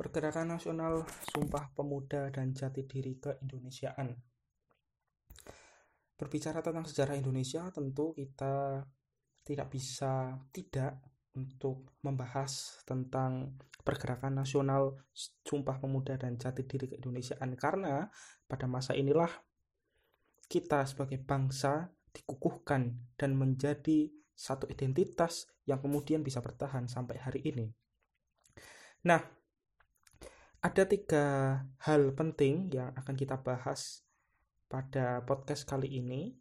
Pergerakan Nasional Sumpah Pemuda dan Jati Diri Keindonesiaan. Berbicara tentang sejarah Indonesia, tentu kita tidak bisa tidak untuk membahas tentang pergerakan nasional Sumpah Pemuda dan Jati Diri Keindonesiaan karena pada masa inilah kita sebagai bangsa dikukuhkan dan menjadi satu identitas yang kemudian bisa bertahan sampai hari ini. Nah, ada tiga hal penting yang akan kita bahas pada podcast kali ini.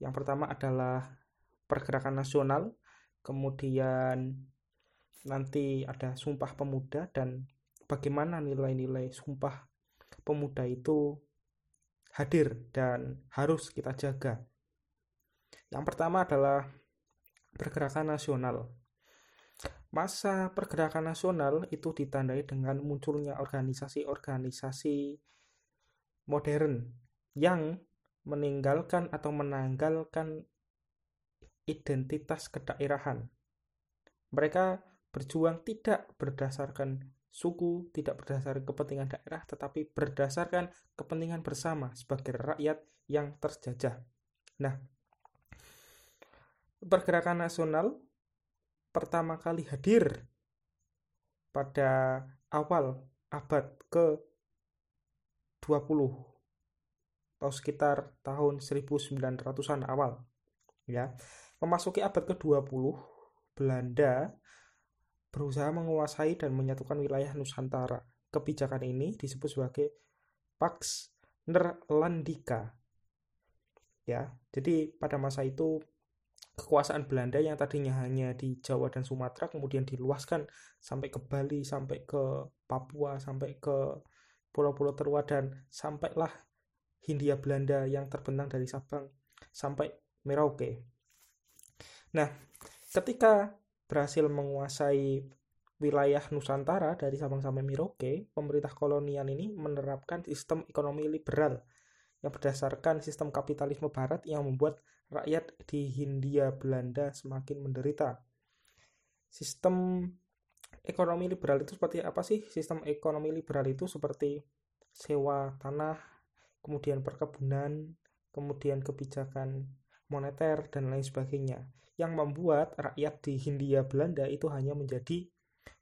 Yang pertama adalah pergerakan nasional, kemudian nanti ada Sumpah Pemuda dan bagaimana nilai-nilai Sumpah Pemuda itu hadir dan harus kita jaga. Yang pertama adalah pergerakan nasional. Masa pergerakan nasional itu ditandai dengan munculnya organisasi-organisasi modern yang meninggalkan atau menanggalkan identitas kedaerahan. Mereka berjuang tidak berdasarkan suku, tidak berdasarkan kepentingan daerah, tetapi berdasarkan kepentingan bersama sebagai rakyat yang terjajah. Nah, pergerakan nasional pertama kali hadir pada awal abad ke-20 atau sekitar tahun 1900-an awal ya. Memasuki abad ke-20 Belanda berusaha menguasai dan menyatukan wilayah Nusantara. Kebijakan ini disebut sebagai Pax Nerlandika. Ya, jadi pada masa itu kekuasaan Belanda yang tadinya hanya di Jawa dan Sumatera kemudian diluaskan sampai ke Bali, sampai ke Papua, sampai ke pulau-pulau terluar dan sampailah Hindia Belanda yang terbentang dari Sabang sampai Merauke. Nah, ketika berhasil menguasai wilayah Nusantara dari Sabang sampai Merauke, pemerintah kolonial ini menerapkan sistem ekonomi liberal yang berdasarkan sistem kapitalisme barat yang membuat rakyat di Hindia Belanda semakin menderita. Sistem ekonomi liberal itu seperti apa sih? Sistem ekonomi liberal itu seperti sewa tanah, kemudian perkebunan, kemudian kebijakan moneter dan lain sebagainya yang membuat rakyat di Hindia Belanda itu hanya menjadi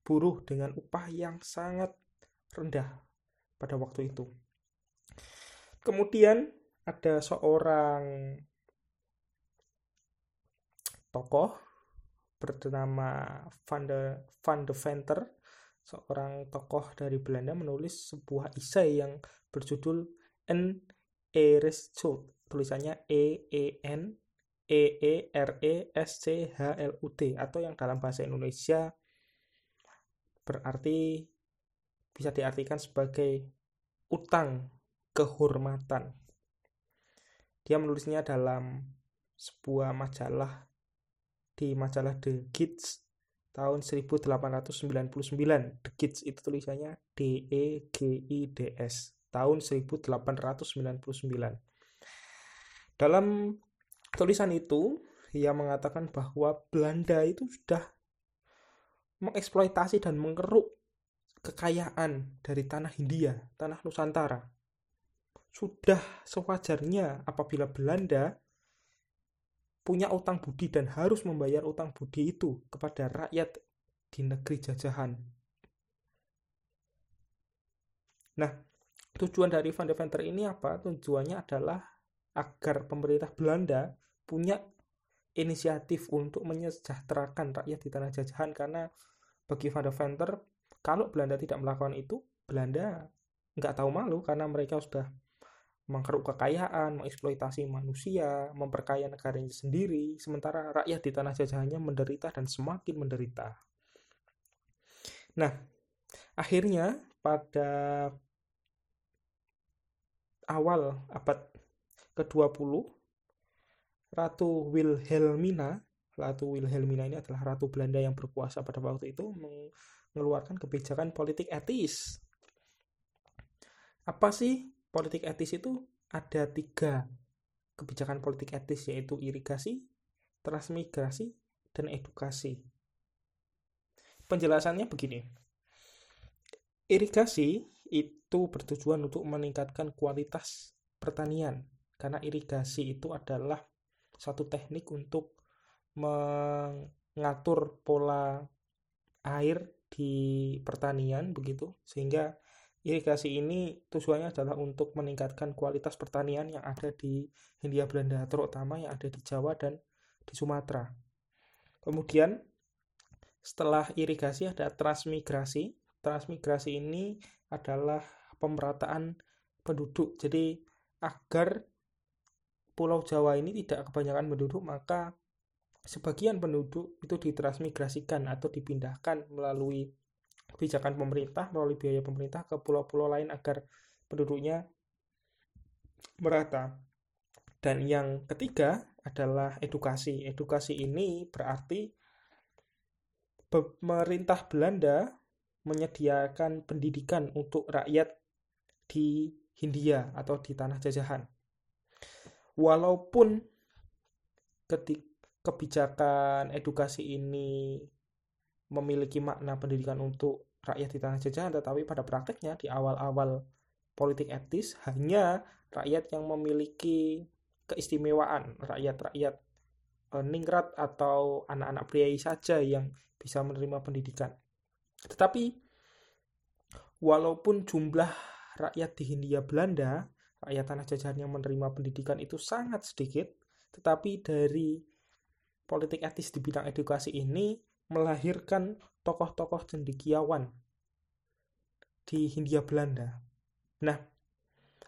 buruh dengan upah yang sangat rendah pada waktu itu. Kemudian ada seorang tokoh bernama Van de, Van de Venter, seorang tokoh dari Belanda menulis sebuah isai yang berjudul N Erescult, tulisannya E E N E E R E S C H L U T atau yang dalam bahasa Indonesia berarti bisa diartikan sebagai utang kehormatan. Dia menulisnya dalam sebuah majalah di majalah The Kids tahun 1899. The Kids itu tulisannya D E G I D S tahun 1899. Dalam tulisan itu ia mengatakan bahwa Belanda itu sudah mengeksploitasi dan mengeruk kekayaan dari tanah Hindia, tanah Nusantara sudah sewajarnya apabila Belanda punya utang budi dan harus membayar utang budi itu kepada rakyat di negeri jajahan. Nah, tujuan dari Van de Venter ini apa? Tujuannya adalah agar pemerintah Belanda punya inisiatif untuk menyejahterakan rakyat di tanah jajahan karena bagi Van de Venter kalau Belanda tidak melakukan itu Belanda nggak tahu malu karena mereka sudah mengkeruk kekayaan, mengeksploitasi manusia, memperkaya negaranya sendiri, sementara rakyat di tanah jajahannya menderita dan semakin menderita. Nah, akhirnya pada awal abad ke-20, Ratu Wilhelmina, Ratu Wilhelmina ini adalah Ratu Belanda yang berkuasa pada waktu itu, mengeluarkan kebijakan politik etis. Apa sih politik etis itu ada tiga kebijakan politik etis yaitu irigasi, transmigrasi, dan edukasi. Penjelasannya begini. irigasi itu bertujuan untuk meningkatkan kualitas pertanian karena irigasi itu adalah satu teknik untuk mengatur pola air di pertanian begitu sehingga irigasi ini tujuannya adalah untuk meningkatkan kualitas pertanian yang ada di Hindia Belanda terutama yang ada di Jawa dan di Sumatera. Kemudian setelah irigasi ada transmigrasi. Transmigrasi ini adalah pemerataan penduduk. Jadi agar Pulau Jawa ini tidak kebanyakan penduduk, maka sebagian penduduk itu ditransmigrasikan atau dipindahkan melalui kebijakan pemerintah, melalui biaya pemerintah ke pulau-pulau lain agar penduduknya merata. Dan yang ketiga adalah edukasi. Edukasi ini berarti pemerintah Belanda menyediakan pendidikan untuk rakyat di Hindia atau di tanah jajahan. Walaupun ketika kebijakan edukasi ini memiliki makna pendidikan untuk rakyat di tanah jajahan, tetapi pada prakteknya di awal-awal politik etis hanya rakyat yang memiliki keistimewaan, rakyat-rakyat e, ningrat atau anak-anak priai saja yang bisa menerima pendidikan. Tetapi walaupun jumlah rakyat di Hindia Belanda, rakyat tanah jajahan yang menerima pendidikan itu sangat sedikit, tetapi dari politik etis di bidang edukasi ini melahirkan tokoh-tokoh cendekiawan di Hindia Belanda. Nah,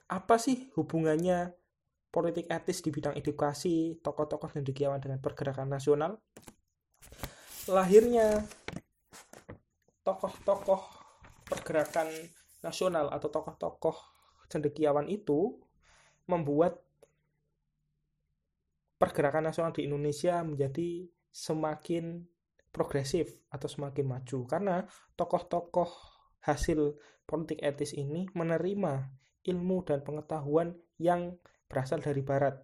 apa sih hubungannya politik etis di bidang edukasi, tokoh-tokoh cendekiawan dengan pergerakan nasional? Lahirnya tokoh-tokoh pergerakan nasional atau tokoh-tokoh cendekiawan itu membuat pergerakan nasional di Indonesia menjadi semakin progresif atau semakin maju karena tokoh-tokoh hasil politik etis ini menerima ilmu dan pengetahuan yang berasal dari barat.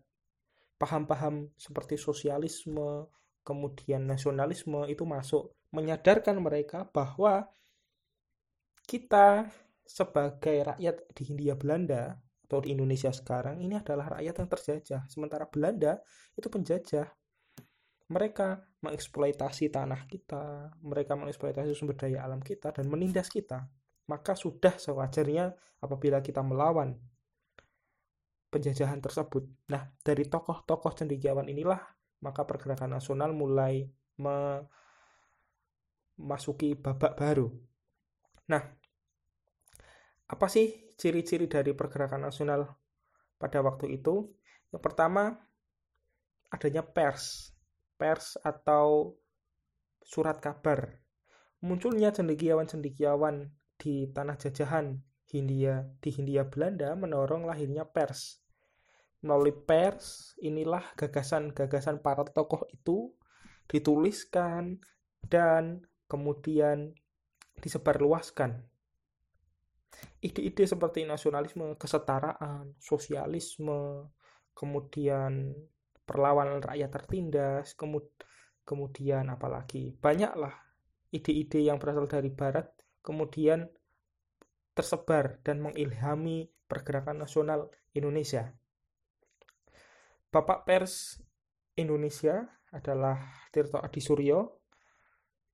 Paham-paham seperti sosialisme, kemudian nasionalisme itu masuk menyadarkan mereka bahwa kita sebagai rakyat di Hindia Belanda atau di Indonesia sekarang ini adalah rakyat yang terjajah. Sementara Belanda itu penjajah. Mereka mengeksploitasi tanah kita, mereka mengeksploitasi sumber daya alam kita dan menindas kita. Maka sudah sewajarnya apabila kita melawan penjajahan tersebut. Nah, dari tokoh-tokoh cendekiawan inilah maka pergerakan nasional mulai memasuki babak baru. Nah, apa sih ciri-ciri dari pergerakan nasional pada waktu itu. Yang pertama, adanya pers. Pers atau surat kabar. Munculnya cendekiawan-cendekiawan di tanah jajahan Hindia di Hindia Belanda mendorong lahirnya pers. Melalui pers, inilah gagasan-gagasan para tokoh itu dituliskan dan kemudian disebarluaskan ide-ide seperti nasionalisme, kesetaraan, sosialisme, kemudian perlawanan rakyat tertindas, kemudian apalagi banyaklah ide-ide yang berasal dari barat kemudian tersebar dan mengilhami pergerakan nasional Indonesia. Bapak pers Indonesia adalah Tirto Adi Suryo.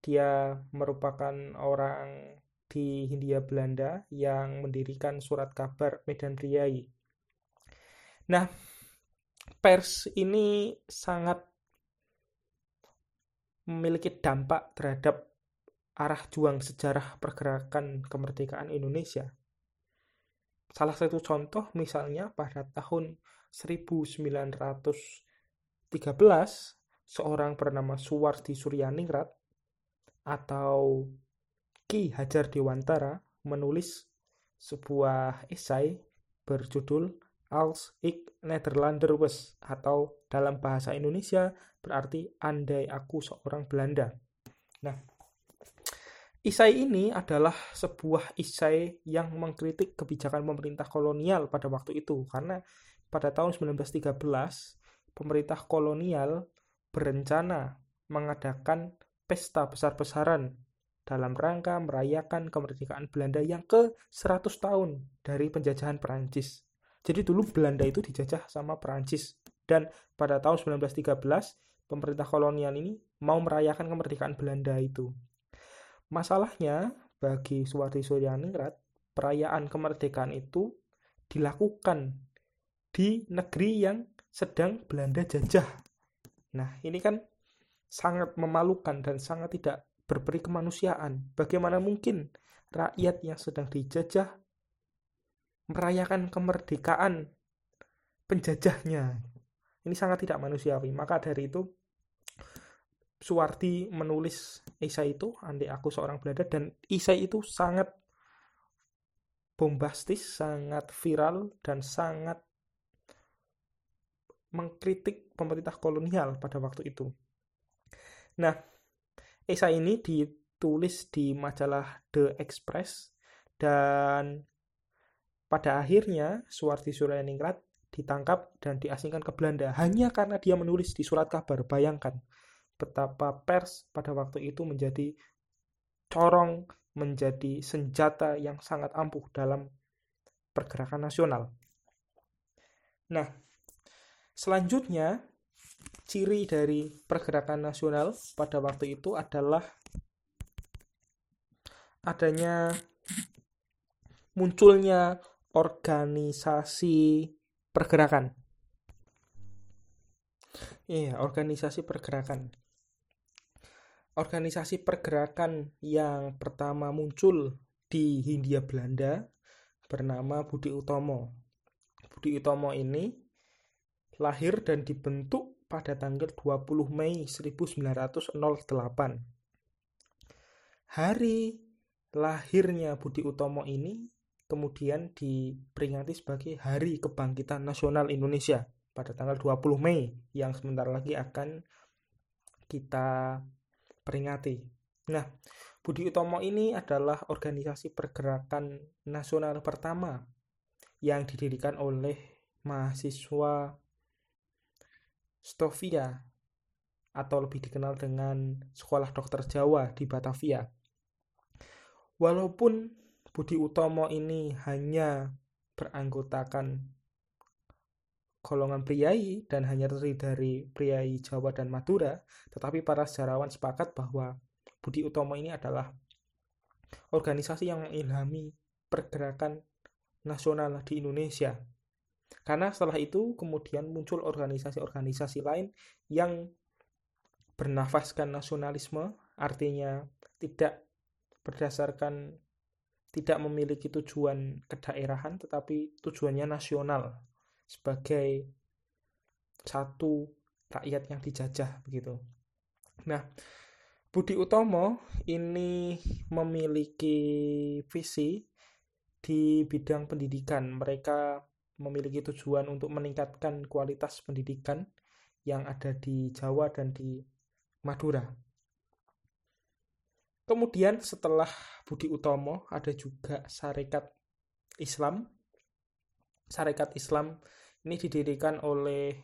Dia merupakan orang di Hindia Belanda yang mendirikan surat kabar Medan Priai. Nah, pers ini sangat memiliki dampak terhadap arah juang sejarah pergerakan kemerdekaan Indonesia. Salah satu contoh misalnya pada tahun 1913 seorang bernama Suwardi Suryaningrat atau Ki Hajar Dewantara menulis sebuah esai berjudul Als ik Nederlander was atau dalam bahasa Indonesia berarti andai aku seorang Belanda. Nah, isai ini adalah sebuah isai yang mengkritik kebijakan pemerintah kolonial pada waktu itu karena pada tahun 1913 pemerintah kolonial berencana mengadakan pesta besar-besaran dalam rangka merayakan kemerdekaan Belanda yang ke 100 tahun dari penjajahan Perancis. Jadi dulu Belanda itu dijajah sama Perancis dan pada tahun 1913 pemerintah kolonial ini mau merayakan kemerdekaan Belanda itu. Masalahnya bagi Suwardi Suryaningrat perayaan kemerdekaan itu dilakukan di negeri yang sedang Belanda jajah. Nah, ini kan sangat memalukan dan sangat tidak berperi kemanusiaan. Bagaimana mungkin rakyat yang sedang dijajah merayakan kemerdekaan penjajahnya? Ini sangat tidak manusiawi. Maka dari itu Suwardi menulis esai itu, andai aku seorang Belanda, dan esai itu sangat bombastis, sangat viral, dan sangat mengkritik pemerintah kolonial pada waktu itu. Nah, esai ini ditulis di majalah The Express dan pada akhirnya Suwardi Suryaningrat ditangkap dan diasingkan ke Belanda hanya karena dia menulis di surat kabar. Bayangkan betapa pers pada waktu itu menjadi corong, menjadi senjata yang sangat ampuh dalam pergerakan nasional. Nah, selanjutnya ciri dari pergerakan nasional pada waktu itu adalah adanya munculnya organisasi pergerakan. Iya, organisasi pergerakan. Organisasi pergerakan yang pertama muncul di Hindia Belanda bernama Budi Utomo. Budi Utomo ini lahir dan dibentuk pada tanggal 20 Mei 1908. Hari lahirnya Budi Utomo ini kemudian diperingati sebagai Hari Kebangkitan Nasional Indonesia pada tanggal 20 Mei yang sebentar lagi akan kita peringati. Nah, Budi Utomo ini adalah organisasi pergerakan nasional pertama yang didirikan oleh mahasiswa Stovia atau lebih dikenal dengan Sekolah Dokter Jawa di Batavia. Walaupun Budi Utomo ini hanya beranggotakan golongan priai dan hanya terdiri dari priai Jawa dan Madura, tetapi para sejarawan sepakat bahwa Budi Utomo ini adalah organisasi yang mengilhami pergerakan nasional di Indonesia. Karena setelah itu kemudian muncul organisasi-organisasi lain yang bernafaskan nasionalisme, artinya tidak berdasarkan tidak memiliki tujuan kedaerahan tetapi tujuannya nasional sebagai satu rakyat yang dijajah begitu. Nah, Budi Utomo ini memiliki visi di bidang pendidikan. Mereka memiliki tujuan untuk meningkatkan kualitas pendidikan yang ada di Jawa dan di Madura. Kemudian setelah Budi Utomo ada juga Sarekat Islam. Sarekat Islam ini didirikan oleh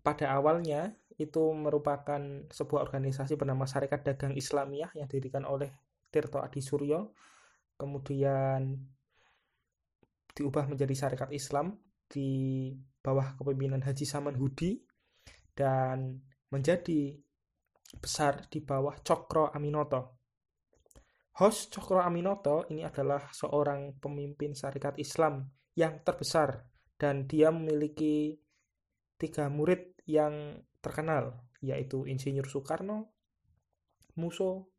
pada awalnya itu merupakan sebuah organisasi bernama Sarekat Dagang Islamiyah yang didirikan oleh Tirto Adi Suryo. Kemudian diubah menjadi syarikat Islam di bawah kepemimpinan Haji Saman Hudi dan menjadi besar di bawah Cokro Aminoto. Host Cokro Aminoto ini adalah seorang pemimpin syarikat Islam yang terbesar dan dia memiliki tiga murid yang terkenal yaitu Insinyur Soekarno, Muso,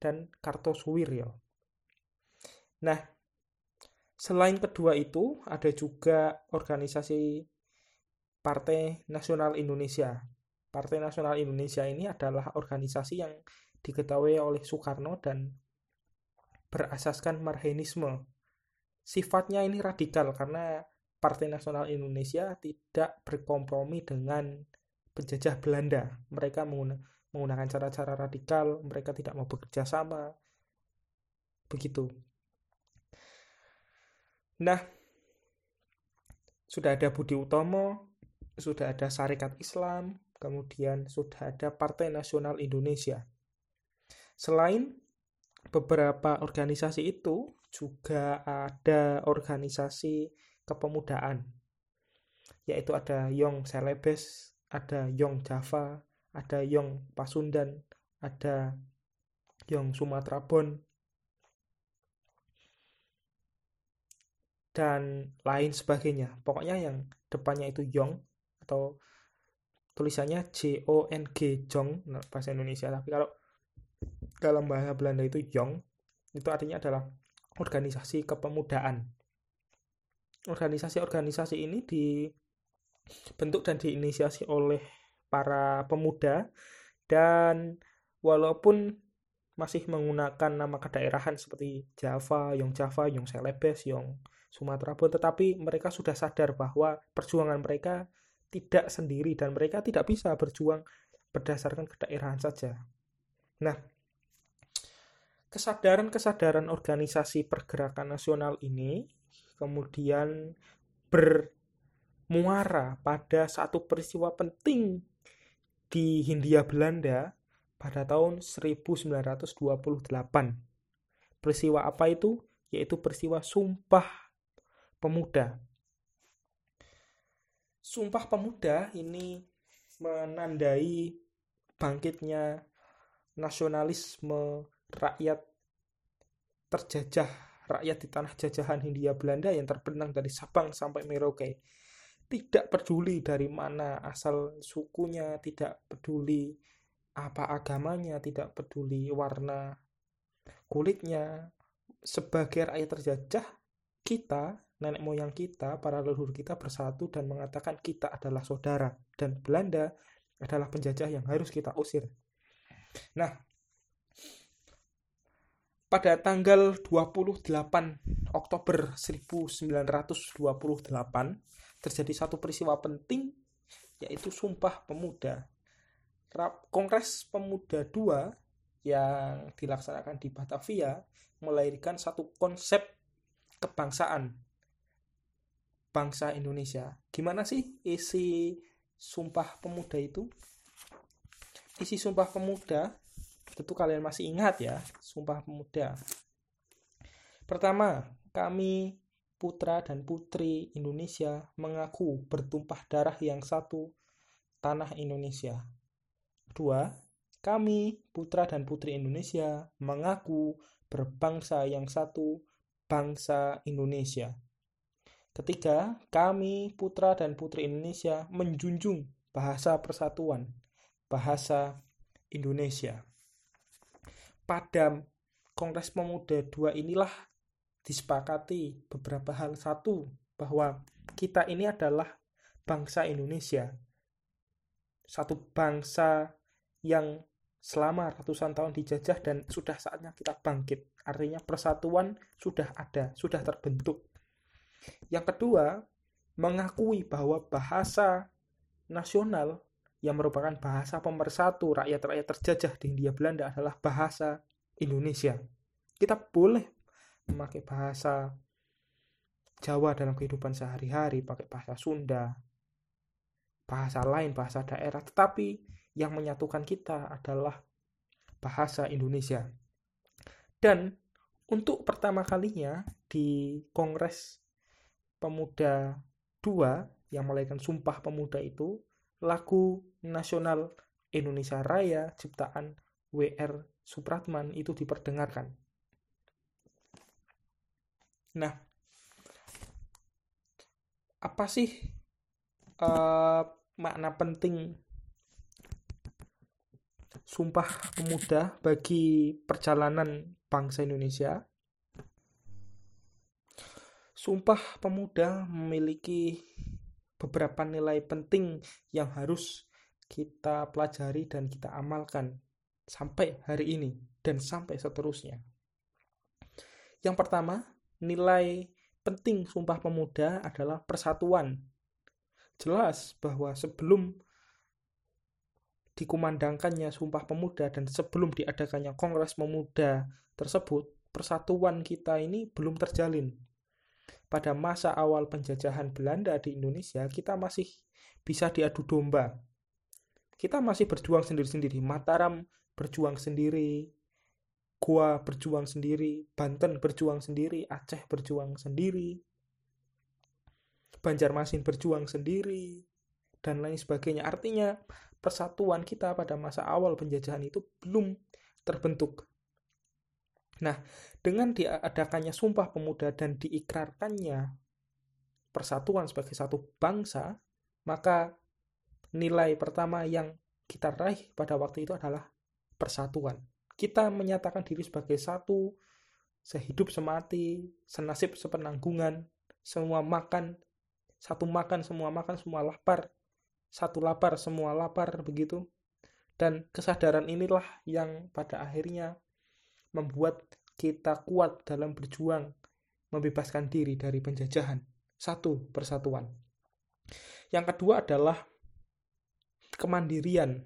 dan Kartosuwiryo. Nah, Selain kedua itu, ada juga organisasi Partai Nasional Indonesia. Partai Nasional Indonesia ini adalah organisasi yang diketahui oleh Soekarno dan berasaskan marhenisme. Sifatnya ini radikal karena Partai Nasional Indonesia tidak berkompromi dengan penjajah Belanda. Mereka menggunakan cara-cara radikal, mereka tidak mau bekerja sama. Begitu. Nah, sudah ada Budi Utomo, sudah ada Sarekat Islam, kemudian sudah ada Partai Nasional Indonesia. Selain beberapa organisasi itu, juga ada organisasi kepemudaan, yaitu ada Young Celebes, ada Young Java, ada Young Pasundan, ada Young Sumatera Bon, dan lain sebagainya. Pokoknya yang depannya itu Yong atau tulisannya J O N G Jong bahasa Indonesia. Tapi kalau dalam bahasa Belanda itu Yong itu artinya adalah organisasi kepemudaan. Organisasi-organisasi ini dibentuk dan diinisiasi oleh para pemuda dan walaupun masih menggunakan nama kedaerahan seperti Java, Yong Java, Yong Celebes, Yong Sumatera pun tetapi mereka sudah sadar bahwa perjuangan mereka tidak sendiri dan mereka tidak bisa berjuang berdasarkan kedaerahan saja. Nah, kesadaran-kesadaran organisasi pergerakan nasional ini kemudian bermuara pada satu peristiwa penting di Hindia Belanda pada tahun 1928. Peristiwa apa itu? Yaitu peristiwa Sumpah Pemuda. Sumpah Pemuda ini menandai bangkitnya nasionalisme rakyat terjajah, rakyat di tanah jajahan Hindia Belanda yang terbenang dari Sabang sampai Merauke. Tidak peduli dari mana asal sukunya, tidak peduli apa agamanya, tidak peduli warna kulitnya. Sebagai rakyat terjajah, kita, nenek moyang kita, para leluhur kita bersatu dan mengatakan kita adalah saudara. Dan Belanda adalah penjajah yang harus kita usir. Nah, pada tanggal 28 Oktober 1928 terjadi satu peristiwa penting yaitu Sumpah Pemuda. Kongres Pemuda II yang dilaksanakan di Batavia melahirkan satu konsep kebangsaan bangsa Indonesia. Gimana sih isi Sumpah Pemuda itu? Isi Sumpah Pemuda Tentu kalian masih ingat ya, Sumpah Pemuda. Pertama, kami putra dan putri Indonesia mengaku bertumpah darah yang satu tanah Indonesia. Dua, kami putra dan putri Indonesia mengaku berbangsa yang satu bangsa Indonesia. Ketiga, kami putra dan putri Indonesia menjunjung bahasa persatuan, bahasa Indonesia pada Kongres Pemuda II inilah disepakati beberapa hal. Satu, bahwa kita ini adalah bangsa Indonesia. Satu bangsa yang selama ratusan tahun dijajah dan sudah saatnya kita bangkit. Artinya persatuan sudah ada, sudah terbentuk. Yang kedua, mengakui bahwa bahasa nasional yang merupakan bahasa pemersatu rakyat-rakyat terjajah di Hindia Belanda adalah bahasa Indonesia. Kita boleh memakai bahasa Jawa dalam kehidupan sehari-hari, pakai bahasa Sunda, bahasa lain, bahasa daerah, tetapi yang menyatukan kita adalah bahasa Indonesia. Dan untuk pertama kalinya di Kongres Pemuda II yang melahirkan Sumpah Pemuda itu lagu nasional Indonesia Raya ciptaan WR Supratman itu diperdengarkan. Nah, apa sih uh, makna penting Sumpah Pemuda bagi perjalanan bangsa Indonesia? Sumpah Pemuda memiliki beberapa nilai penting yang harus kita pelajari dan kita amalkan sampai hari ini dan sampai seterusnya. Yang pertama, nilai penting Sumpah Pemuda adalah persatuan. Jelas bahwa sebelum dikumandangkannya Sumpah Pemuda dan sebelum diadakannya Kongres Pemuda tersebut, persatuan kita ini belum terjalin pada masa awal penjajahan Belanda di Indonesia, kita masih bisa diadu domba. Kita masih berjuang sendiri-sendiri. Mataram berjuang sendiri, Goa berjuang sendiri, Banten berjuang sendiri, Aceh berjuang sendiri, Banjarmasin berjuang sendiri, dan lain sebagainya. Artinya, persatuan kita pada masa awal penjajahan itu belum terbentuk. Nah, dengan diadakannya Sumpah Pemuda dan diikrarkannya persatuan sebagai satu bangsa, maka nilai pertama yang kita raih pada waktu itu adalah persatuan kita menyatakan diri sebagai satu, sehidup semati, senasib sepenanggungan, semua makan, satu makan, semua makan, semua lapar, satu lapar, semua lapar, begitu. Dan kesadaran inilah yang pada akhirnya membuat kita kuat dalam berjuang membebaskan diri dari penjajahan. Satu, persatuan. Yang kedua adalah kemandirian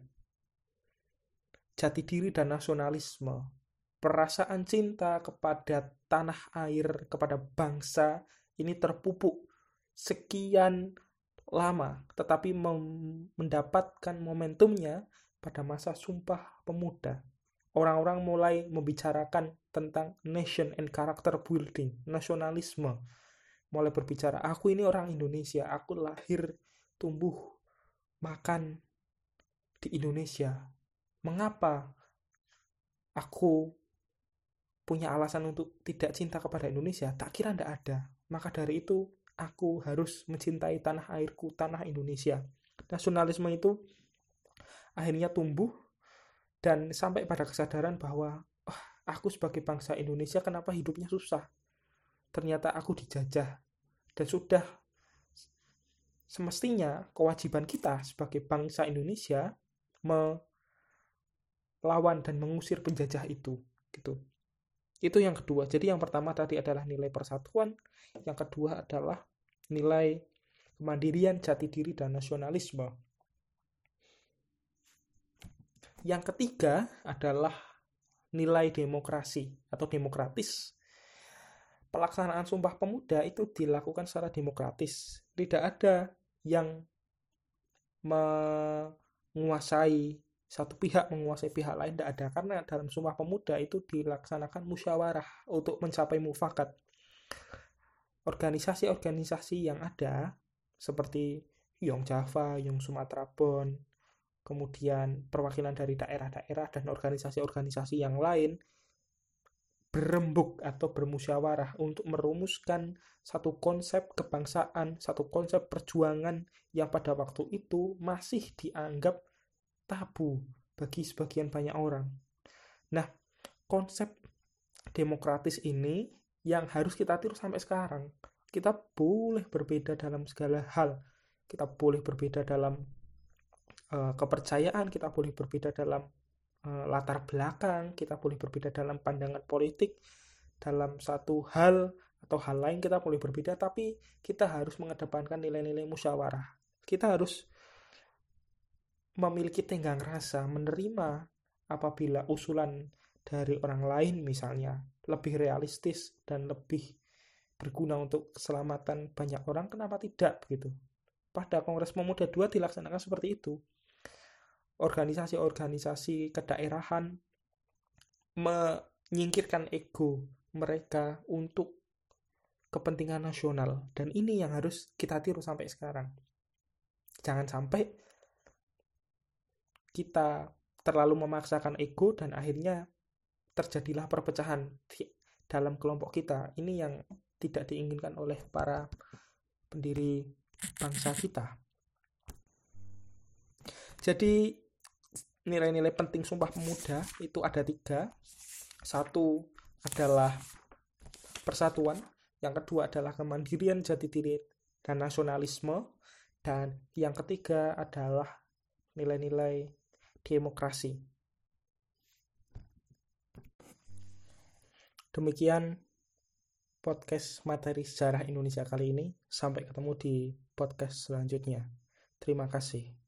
jati diri dan nasionalisme, perasaan cinta kepada tanah air, kepada bangsa ini terpupuk sekian lama, tetapi mendapatkan momentumnya pada masa Sumpah Pemuda. Orang-orang mulai membicarakan tentang nation and character building, nasionalisme. Mulai berbicara, aku ini orang Indonesia, aku lahir, tumbuh, makan di Indonesia, mengapa aku punya alasan untuk tidak cinta kepada Indonesia? Tak kira tidak ada. Maka dari itu, aku harus mencintai tanah airku, tanah Indonesia. Nasionalisme itu akhirnya tumbuh dan sampai pada kesadaran bahwa oh, aku sebagai bangsa Indonesia kenapa hidupnya susah? Ternyata aku dijajah. Dan sudah semestinya kewajiban kita sebagai bangsa Indonesia me lawan dan mengusir penjajah itu gitu. Itu yang kedua. Jadi yang pertama tadi adalah nilai persatuan yang kedua adalah nilai kemandirian jati diri dan nasionalisme yang ketiga adalah nilai demokrasi atau demokratis pelaksanaan Sumpah Pemuda itu dilakukan secara demokratis. Tidak ada yang menguasai satu pihak menguasai pihak lain tidak ada karena dalam Sumpah Pemuda itu dilaksanakan musyawarah untuk mencapai mufakat. Organisasi-organisasi yang ada seperti Yong Java, Yong Sumatera Bon, kemudian perwakilan dari daerah-daerah dan organisasi-organisasi yang lain berembuk atau bermusyawarah untuk merumuskan satu konsep kebangsaan, satu konsep perjuangan yang pada waktu itu masih dianggap tabu bagi sebagian banyak orang. Nah, konsep demokratis ini yang harus kita tiru sampai sekarang. Kita boleh berbeda dalam segala hal. Kita boleh berbeda dalam uh, kepercayaan, kita boleh berbeda dalam uh, latar belakang, kita boleh berbeda dalam pandangan politik, dalam satu hal atau hal lain kita boleh berbeda, tapi kita harus mengedepankan nilai-nilai musyawarah. Kita harus memiliki tenggang rasa menerima apabila usulan dari orang lain misalnya lebih realistis dan lebih berguna untuk keselamatan banyak orang kenapa tidak begitu pada Kongres Pemuda 2 dilaksanakan seperti itu organisasi-organisasi kedaerahan menyingkirkan ego mereka untuk kepentingan nasional dan ini yang harus kita tiru sampai sekarang jangan sampai kita terlalu memaksakan ego dan akhirnya terjadilah perpecahan dalam kelompok kita. Ini yang tidak diinginkan oleh para pendiri bangsa kita. Jadi nilai-nilai penting Sumpah Pemuda itu ada tiga. Satu adalah persatuan, yang kedua adalah kemandirian jati diri dan nasionalisme, dan yang ketiga adalah nilai-nilai demokrasi. Demikian podcast materi sejarah Indonesia kali ini. Sampai ketemu di podcast selanjutnya. Terima kasih.